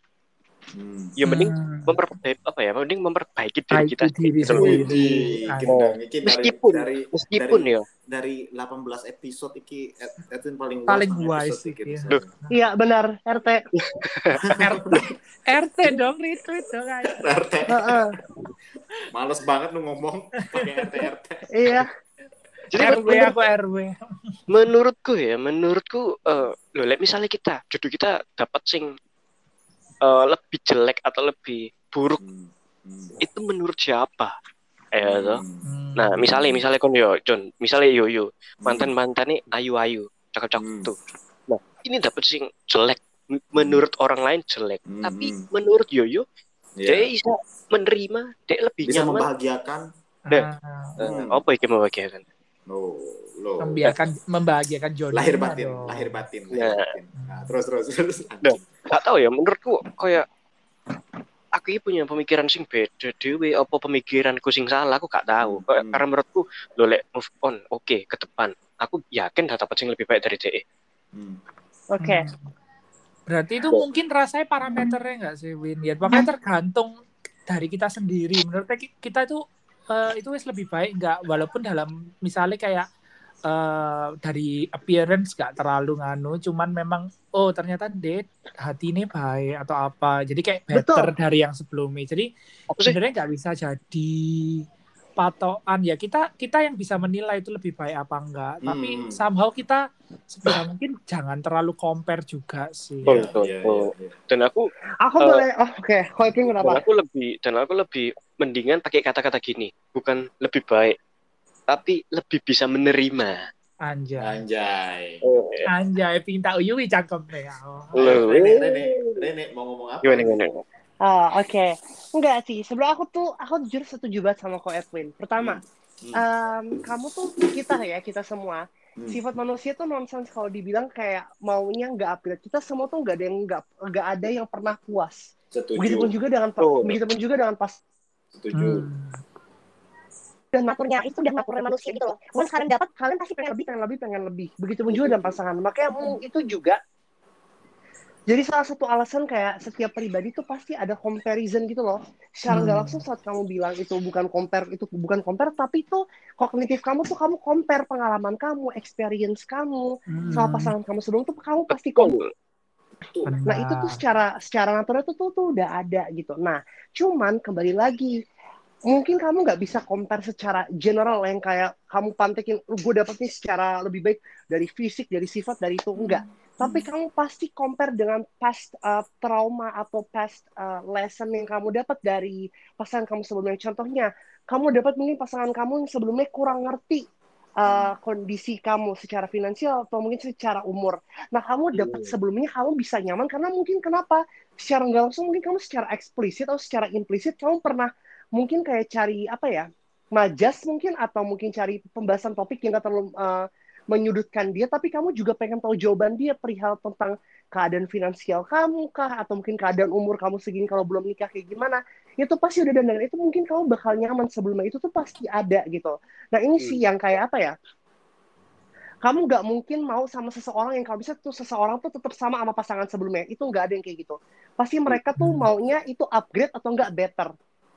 Hmm. Ya mending Hmm. memperbaiki apa ya? Mending memperbaiki diri Baik kita diri sendiri. Dari Meskipun dari meskipun dari, ya dari 18 episode iki Ed- Edwin paling Paling wise iki. Duh. Iya benar, RT. RT, RT dong, retweet dong. RT. Heeh. Males banget lu ngomong pakai RT RT. Iya. Jadi RW menurut- aku RW. menurutku ya menurutku eh loh lihat misalnya kita jodoh kita dapat sing eh, lebih jelek atau lebih buruk Hmm. Hmm. itu menurut siapa ya toh Hmm. nah misalnya misalnya kon yo John misalnya yo yo mantan Hmm. mantan nih ayu ayu cakep cakep Hmm. tuh nah ini dapat sing jelek menurut orang lain jelek Hmm. tapi menurut Yoyo Iya. dia bisa menerima dia lebih bisa nyaman membahagiakan. Ah. Eh, Hmm. apa yang membahagiakan Oh, lo. membiarkan membahagiakan jodohnya lahir batin, dong. lahir batin, lahir Nah. batin. Nah, terus terus terus. Gak tahu ya menurutku kayak aku ini punya pemikiran sing beda dewe apa pemikiranku sing salah aku gak tahu Kayak- Hmm. karena menurutku lo lek move on oke ke depan aku yakin dah dapat sing lebih baik dari DE Hmm. Oke. Hmm. Berarti itu mungkin rasanya parameternya nggak sih, Win? Ya, makanya tergantung dari kita sendiri. Menurut kita itu eh, itu wis lebih baik nggak. Walaupun dalam misalnya kayak eh, dari appearance nggak terlalu nganu cuman memang oh ternyata date hati ini baik atau apa. Jadi kayak better Betul. dari yang sebelumnya. Jadi sebenarnya nggak bisa jadi patokan ya kita kita yang bisa menilai itu lebih baik apa enggak tapi Hmm. somehow kita sebisa mungkin jangan terlalu compare juga sih Betul, Iya, betul, iya, betul. iya. Dan aku Aku Eh, boleh, oh, oke, Edwin dan kenapa? aku lebih dan aku lebih mendingan pakai kata-kata gini, bukan lebih baik, tapi lebih bisa menerima. anjay Anjay. Oh, anjay pinta uyui cangkemnya oh. Loh, Rene, Rene, Rene mau ngomong apa? gimana gimana? Ah, oke. Enggak sih. Sebenarnya aku tuh, aku jujur setuju banget sama Ko Edwin. Pertama, Hmm. em, kamu tuh kita ya, kita semua. Hmm. Sifat manusia tuh nonsens kalau dibilang kayak maunya nggak upgrade. Kita semua tuh nggak ada yang nggak nggak ada yang pernah puas. Setuju. Begitupun juga dengan Betul. begitupun juga dengan pas Setuju. Hmm. Udah naturnya itu udah naturnya manusia gitu loh. Mau sekarang dapat kalian pasti pengen lebih, pengen lebih, pengen lebih. Begitupun juga dengan pasangan. Makanya itu juga jadi salah satu alasan kayak setiap pribadi tuh pasti ada comparison gitu loh. Secara nggak Hmm. langsung saat kamu bilang itu bukan compare, itu bukan compare, tapi itu kognitif kamu tuh kamu compare pengalaman kamu, experience kamu, Hmm. sama pasangan kamu sebelum tuh kamu pasti compare. Nah itu tuh secara secara natural tuh, tuh tuh udah ada gitu. Nah cuman kembali lagi mungkin kamu nggak bisa compare secara general yang kayak kamu pantekin gue dapetnya secara lebih baik dari fisik dari sifat dari itu enggak tapi kamu pasti compare dengan past uh, trauma atau past uh, lesson yang kamu dapat dari pasangan kamu sebelumnya. Contohnya kamu dapat mungkin pasangan kamu yang sebelumnya kurang ngerti uh, kondisi kamu secara finansial atau mungkin secara umur. Nah kamu dapat Hmm. sebelumnya kamu bisa nyaman karena mungkin kenapa? Secara nggak langsung mungkin kamu secara eksplisit atau secara implisit kamu pernah mungkin kayak cari apa ya majas mungkin atau mungkin cari pembahasan topik yang gak terlalu uh, menyudutkan dia tapi kamu juga pengen tahu jawaban dia perihal tentang keadaan finansial kamu kah atau mungkin keadaan umur kamu segini kalau belum nikah kayak gimana. Itu pasti udah dan itu mungkin kamu bakal nyaman sebelumnya itu tuh pasti ada gitu. Nah ini sih yang kayak apa ya? Kamu nggak mungkin mau sama seseorang yang kalau bisa tuh seseorang tuh tetap sama sama pasangan sebelumnya. Itu nggak ada yang kayak gitu. Pasti mereka tuh Hmm. maunya itu upgrade atau nggak better.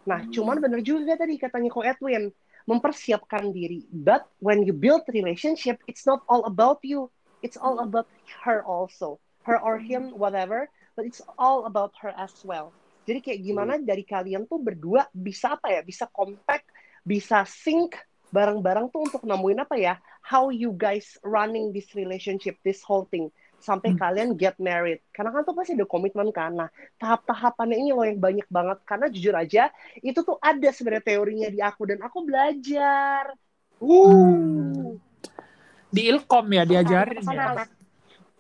Nah cuman bener juga tadi katanya ko Edwin mempersiapkan diri. But when you build relationship it's not all about you. It's all about her also. Her or him whatever. But it's all about her as well. Jadi kayak gimana dari kalian tuh berdua bisa apa ya? Bisa compact bisa sync bareng-bareng tuh untuk nemuin apa ya? How you guys running this relationship this whole thing sampai Hmm. kalian get married. Karena kan tuh pasti ada komitmen kan. Nah tahap-tahapannya ini loh yang banyak banget. Karena jujur aja itu tuh ada sebenarnya teorinya di aku dan aku belajar. Hmm. Di Ilkom ya diajarin Personal, ya.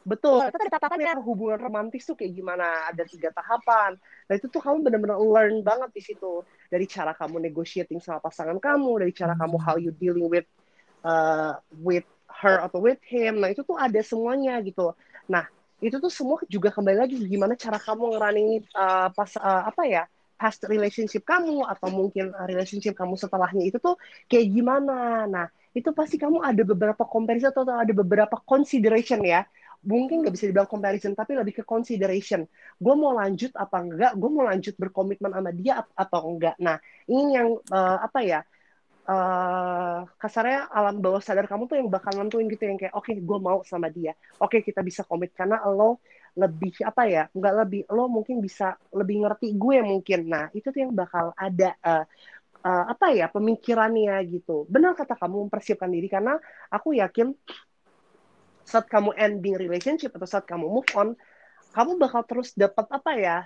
Betul. Itu ada tahapannya. Tapi hubungan romantis tuh kayak gimana? Ada tiga tahapan. Nah itu tuh kamu benar-benar learn banget di situ. Dari cara kamu negotiating sama pasangan kamu dari cara kamu how you dealing with uh, with her atau with him. Nah itu tuh ada semuanya gitu nah itu tuh semua juga kembali lagi gimana cara kamu ngerunning uh, pas uh, apa ya past relationship kamu atau mungkin uh, relationship kamu setelahnya itu tuh kayak gimana. Nah itu pasti kamu ada beberapa comparison atau ada beberapa consideration ya. Mungkin nggak bisa dibilang comparison tapi lebih ke consideration. Gue mau lanjut apa enggak? Gue mau lanjut berkomitmen sama dia atau enggak? Nah ini yang eh, apa ya eh, kasarnya alam bawah sadar kamu tuh yang bakal nentuin gitu yang kayak oke gue mau sama dia oke kita bisa komit karena lo lebih apa ya nggak lebih lo mungkin bisa lebih ngerti gue mungkin nah itu tuh yang bakal ada eh, eh, apa ya pemikirannya gitu benar kata kamu mempersiapkan diri karena aku yakin saat kamu ending relationship atau saat kamu move on, kamu bakal terus dapat apa ya?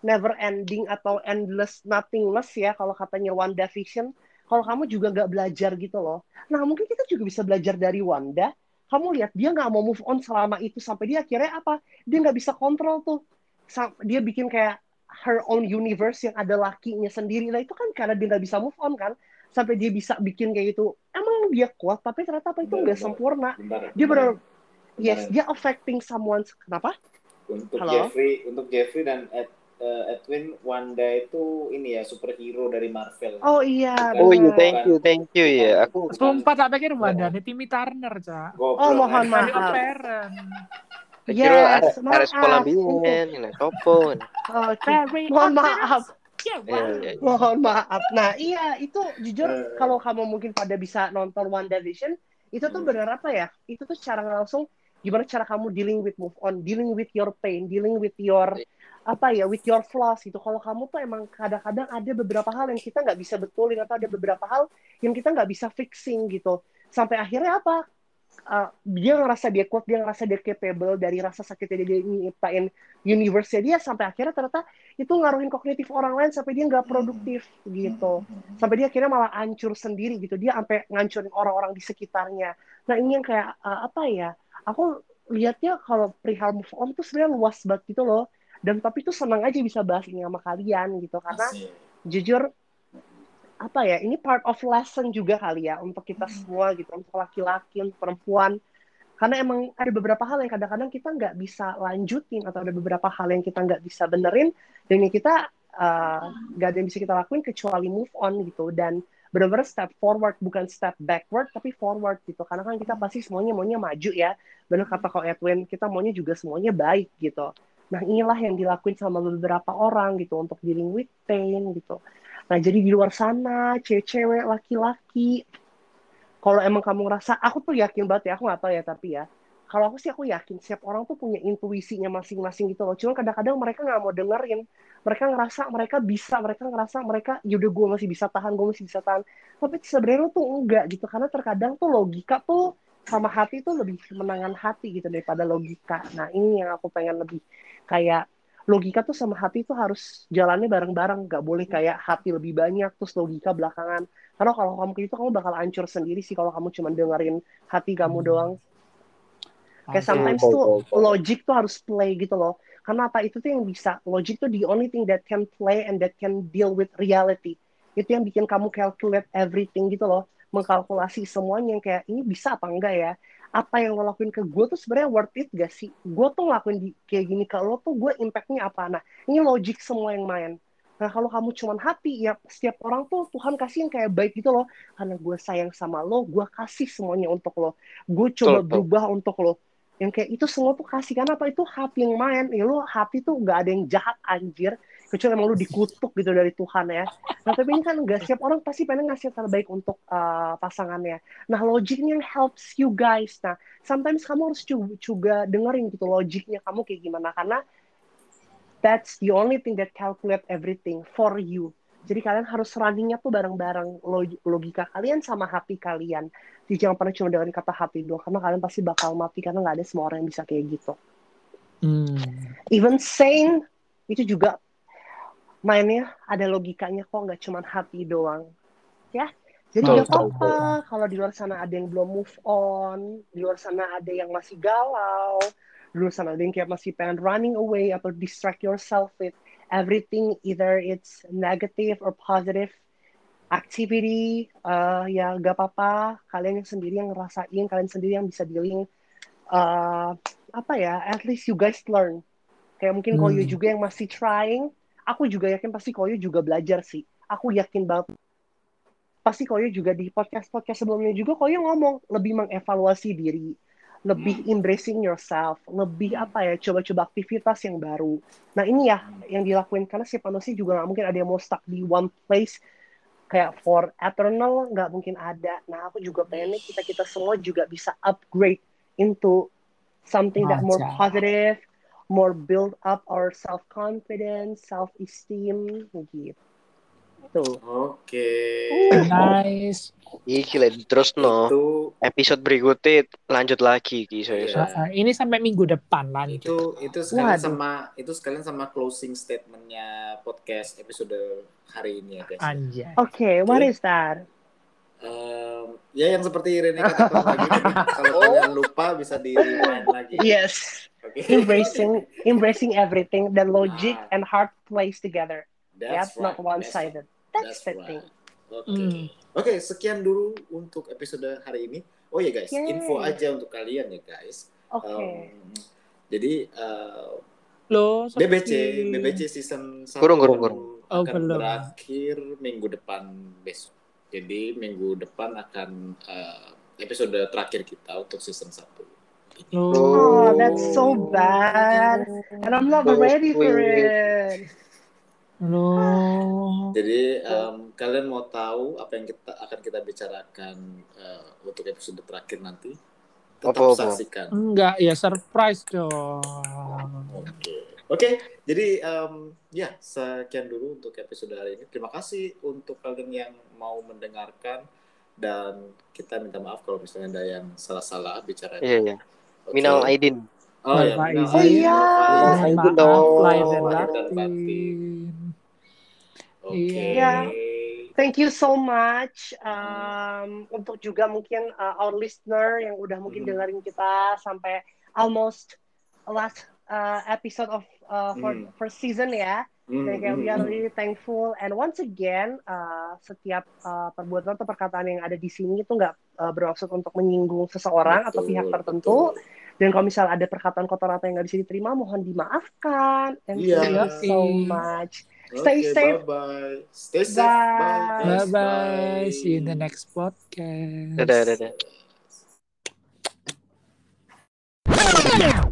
Never ending atau endless nothingness ya kalau katanya Wanda Vision. Kalau kamu juga nggak belajar gitu loh. Nah mungkin kita juga bisa belajar dari Wanda. Kamu lihat dia nggak mau move on selama itu sampai dia akhirnya apa? Dia nggak bisa kontrol tuh. Dia bikin kayak her own universe yang ada lakinya sendiri. Nah itu kan karena dia nggak bisa move on kan. Sampai dia bisa bikin kayak gitu. Emang dia kuat, tapi ternyata apa itu nggak sempurna. Bentar, Dia benar Yes, Bentar. dia affecting someone. Kenapa? Untuk Halo? Jeffrey, untuk Jeffrey dan Ed- eh, Edwin, Wanda itu ini ya superhero dari Marvel. Oh iya. Bukan- Oh iya, thank you, thank you ya. Aku Sumpah tak pikir Wandanya Timmy Turner, Cak. Oh, mohon maaf. Kira Yes, ada ada sekolah nah topo. Oh, mohon maaf. Iya, Iya, wow. iya. Mohon maaf. Nah, iya itu jujur Eh. kalau kamu mungkin pada bisa nonton One Division, itu tuh Hmm. bener apa ya? Itu tuh cara langsung gimana cara kamu dealing with move on, dealing with your pain, dealing with your apa ya, with your flaws gitu. Kalau kamu tuh emang kadang-kadang ada beberapa hal yang kita nggak bisa betulin atau ada beberapa hal yang kita nggak bisa fixing gitu. Sampai akhirnya apa? Uh, dia ngerasa dia kuat, dia ngerasa dia capable dari rasa sakitnya dia nyiptain universe-nya dia sampai akhirnya ternyata itu ngaruhin kognitif orang lain sampai dia nggak produktif gitu sampai dia akhirnya malah hancur sendiri gitu dia sampai ngancurin orang-orang di sekitarnya nah ini yang kayak uh, apa ya aku lihatnya kalau perihal move on tuh sebenarnya luas banget gitu loh dan tapi tuh senang aja bisa bahas ini sama kalian gitu karena Asik. jujur apa ya ini part of lesson juga kali ya untuk kita semua gitu untuk laki-laki untuk perempuan. Karena emang ada beberapa hal yang kadang-kadang kita nggak bisa lanjutin atau ada beberapa hal yang kita nggak bisa benerin dan yang kita uh, nggak ada yang bisa kita lakuin kecuali move on gitu. Dan benar-benar step forward bukan step backward tapi forward gitu. Karena kan kita pasti semuanya maunya maju ya. Benar kata kok Edwin kita maunya juga semuanya baik gitu nah inilah yang dilakuin sama beberapa orang gitu untuk dealing with pain gitu. Nah jadi di luar sana cewek-cewek laki-laki. Kalau emang kamu ngerasa aku tuh yakin banget ya aku nggak tahu ya tapi ya. Kalau aku sih aku yakin setiap orang tuh punya intuisinya masing-masing gitu loh. Cuma kadang-kadang mereka nggak mau dengerin. Mereka ngerasa mereka bisa mereka ngerasa mereka yaudah gue masih bisa tahan gue masih bisa tahan. Tapi sebenarnya tuh enggak gitu karena terkadang tuh logika tuh sama hati tuh lebih menangan hati gitu daripada logika. Nah ini yang aku pengen lebih kayak logika tuh sama hati tuh harus jalannya bareng-bareng. Nggak boleh kayak hati lebih banyak terus logika belakangan. Karena kalau kamu kayak gitu kamu bakal hancur sendiri sih kalau kamu cuma dengerin hati kamu Hmm. doang. Kayak sometimes tuh logic tuh harus play gitu loh. Karena apa? Itu tuh yang bisa. Logic tuh the only thing that can play and that can deal with reality. Itu yang bikin kamu calculate everything gitu loh mengkalkulasi semuanya yang kayak ini bisa apa enggak ya? Apa yang lo lakuin ke gue tuh sebenarnya worth it gak sih? Gue tuh ngelakuin di, kayak gini ke lo tuh gue impactnya apa? Nah ini logic semua yang main. Nah kalau kamu cuman hati ya setiap orang tuh Tuhan kasih yang kayak baik gitu loh. Karena gue sayang sama lo gue kasih semuanya untuk lo. Gue coba betul. berubah untuk lo. Yang kayak itu semua tuh kasih. Karena apa? Itu hati yang main. Ya lo hati tuh nggak ada yang jahat anjir kecuali emang lu dikutuk gitu dari Tuhan ya. Nah tapi ini kan nggak setiap orang pasti pengen ngasih yang terbaik untuk uh, pasangannya. Nah logiknya yang helps you guys. Nah sometimes kamu harus juga, dengerin gitu logiknya kamu kayak gimana. Karena that's the only thing that calculate everything for you. Jadi kalian harus runningnya tuh bareng-bareng. Log- logika kalian sama hati kalian. Jadi jangan pernah cuma dengerin kata hati doang. Karena kalian pasti bakal mati karena nggak ada semua orang yang bisa kayak gitu. Hmm. even sane itu juga mainnya ada logikanya kok nggak cuma hati doang. Ya jadi nggak apa-apa. kalau di luar sana ada yang belum move on di luar sana ada yang masih galau di luar sana ada yang kayak masih pengen running away atau distract yourself with everything either it's negative or positive activity eh, ya nggak apa-apa. Kalian yang sendiri yang ngerasain kalian sendiri yang bisa dealing eh, apa ya at least you guys learn. Kayak mungkin Hmm. Koyo juga yang masih trying aku juga yakin pasti Koyo juga belajar sih. Aku yakin banget. Pasti Koyo juga di podcast podcast sebelumnya juga Koyo ngomong lebih mengevaluasi diri lebih embracing yourself lebih apa ya coba-coba aktivitas yang baru. Nah ini ya yang dilakuin karena si manusia juga nggak mungkin ada yang mau stuck di one place kayak for eternal nggak mungkin ada. Nah aku juga pengennya kita kita semua juga bisa upgrade into something that more positive more build up our self confidence self esteem gitu Oke. Nice. Iki lah terus no. Itu Episode berikutnya lanjut lagi Ki so, Iya. so. Uh, ini sampai minggu depan lanjut. itu itu sekalian Waduh. sama itu sekalian sama closing statementnya podcast episode hari ini ya guys. Anjay. okay what Oke. is that Em, ya yang seperti Rene katakan lagi kalau kalian lupa bisa di lagi. yes Oke. embracing embracing everything the logic Ah. and heart plays together That's not right. one That's- sided that's, That's the right. thing Oke. Hmm. Oke, sekian dulu untuk episode hari ini. Oh ya guys, Yay. info aja untuk kalian ya guys. oke Em, jadi eh, Lo BBC BBC season 1 Kurung, kurung, kurung. Oh, akan belum. berakhir minggu depan besok. Jadi minggu depan akan eh, episode terakhir kita untuk season 1. Lo. Oh, that's so bad. And I'm not ready for it. Loh. Jadi em, kalian mau tahu apa yang kita akan kita bicarakan eh, untuk episode terakhir nanti? Tetap Apa-apa? saksikan. Enggak, ya surprise dong. Oke, oke. Jadi em, ya sekian dulu untuk episode hari ini. Terima kasih untuk kalian yang mau mendengarkan dan kita minta maaf kalau misalnya ada yang salah-salah bicaranya. Iya, iya. Oke. Minal Aidin. Oh ya, Bapak minal izin. Oh iya. Aidin. Dong. lahir dan Lahir dan batin. Oke. Iya. Thank you so much um, untuk juga mungkin uh, our listener yang udah mungkin Hmm. dengerin kita sampai almost last uh, episode of uh, for Hmm. first season ya. Dan kayak hmm, we are hmm. really thankful and once again uh, setiap uh, perbuatan atau perkataan yang ada di sini itu nggak uh, bermaksud untuk menyinggung seseorang atau Betul, pihak tertentu. betul. Dan kalau misal ada perkataan kotor atau yang nggak bisa diterima, mohon dimaafkan. And Iya. thank you so much. Stay safe. Stay safe. Bye. Bye. guys. Bye-bye. See you in the next podcast. Dadah, dadah.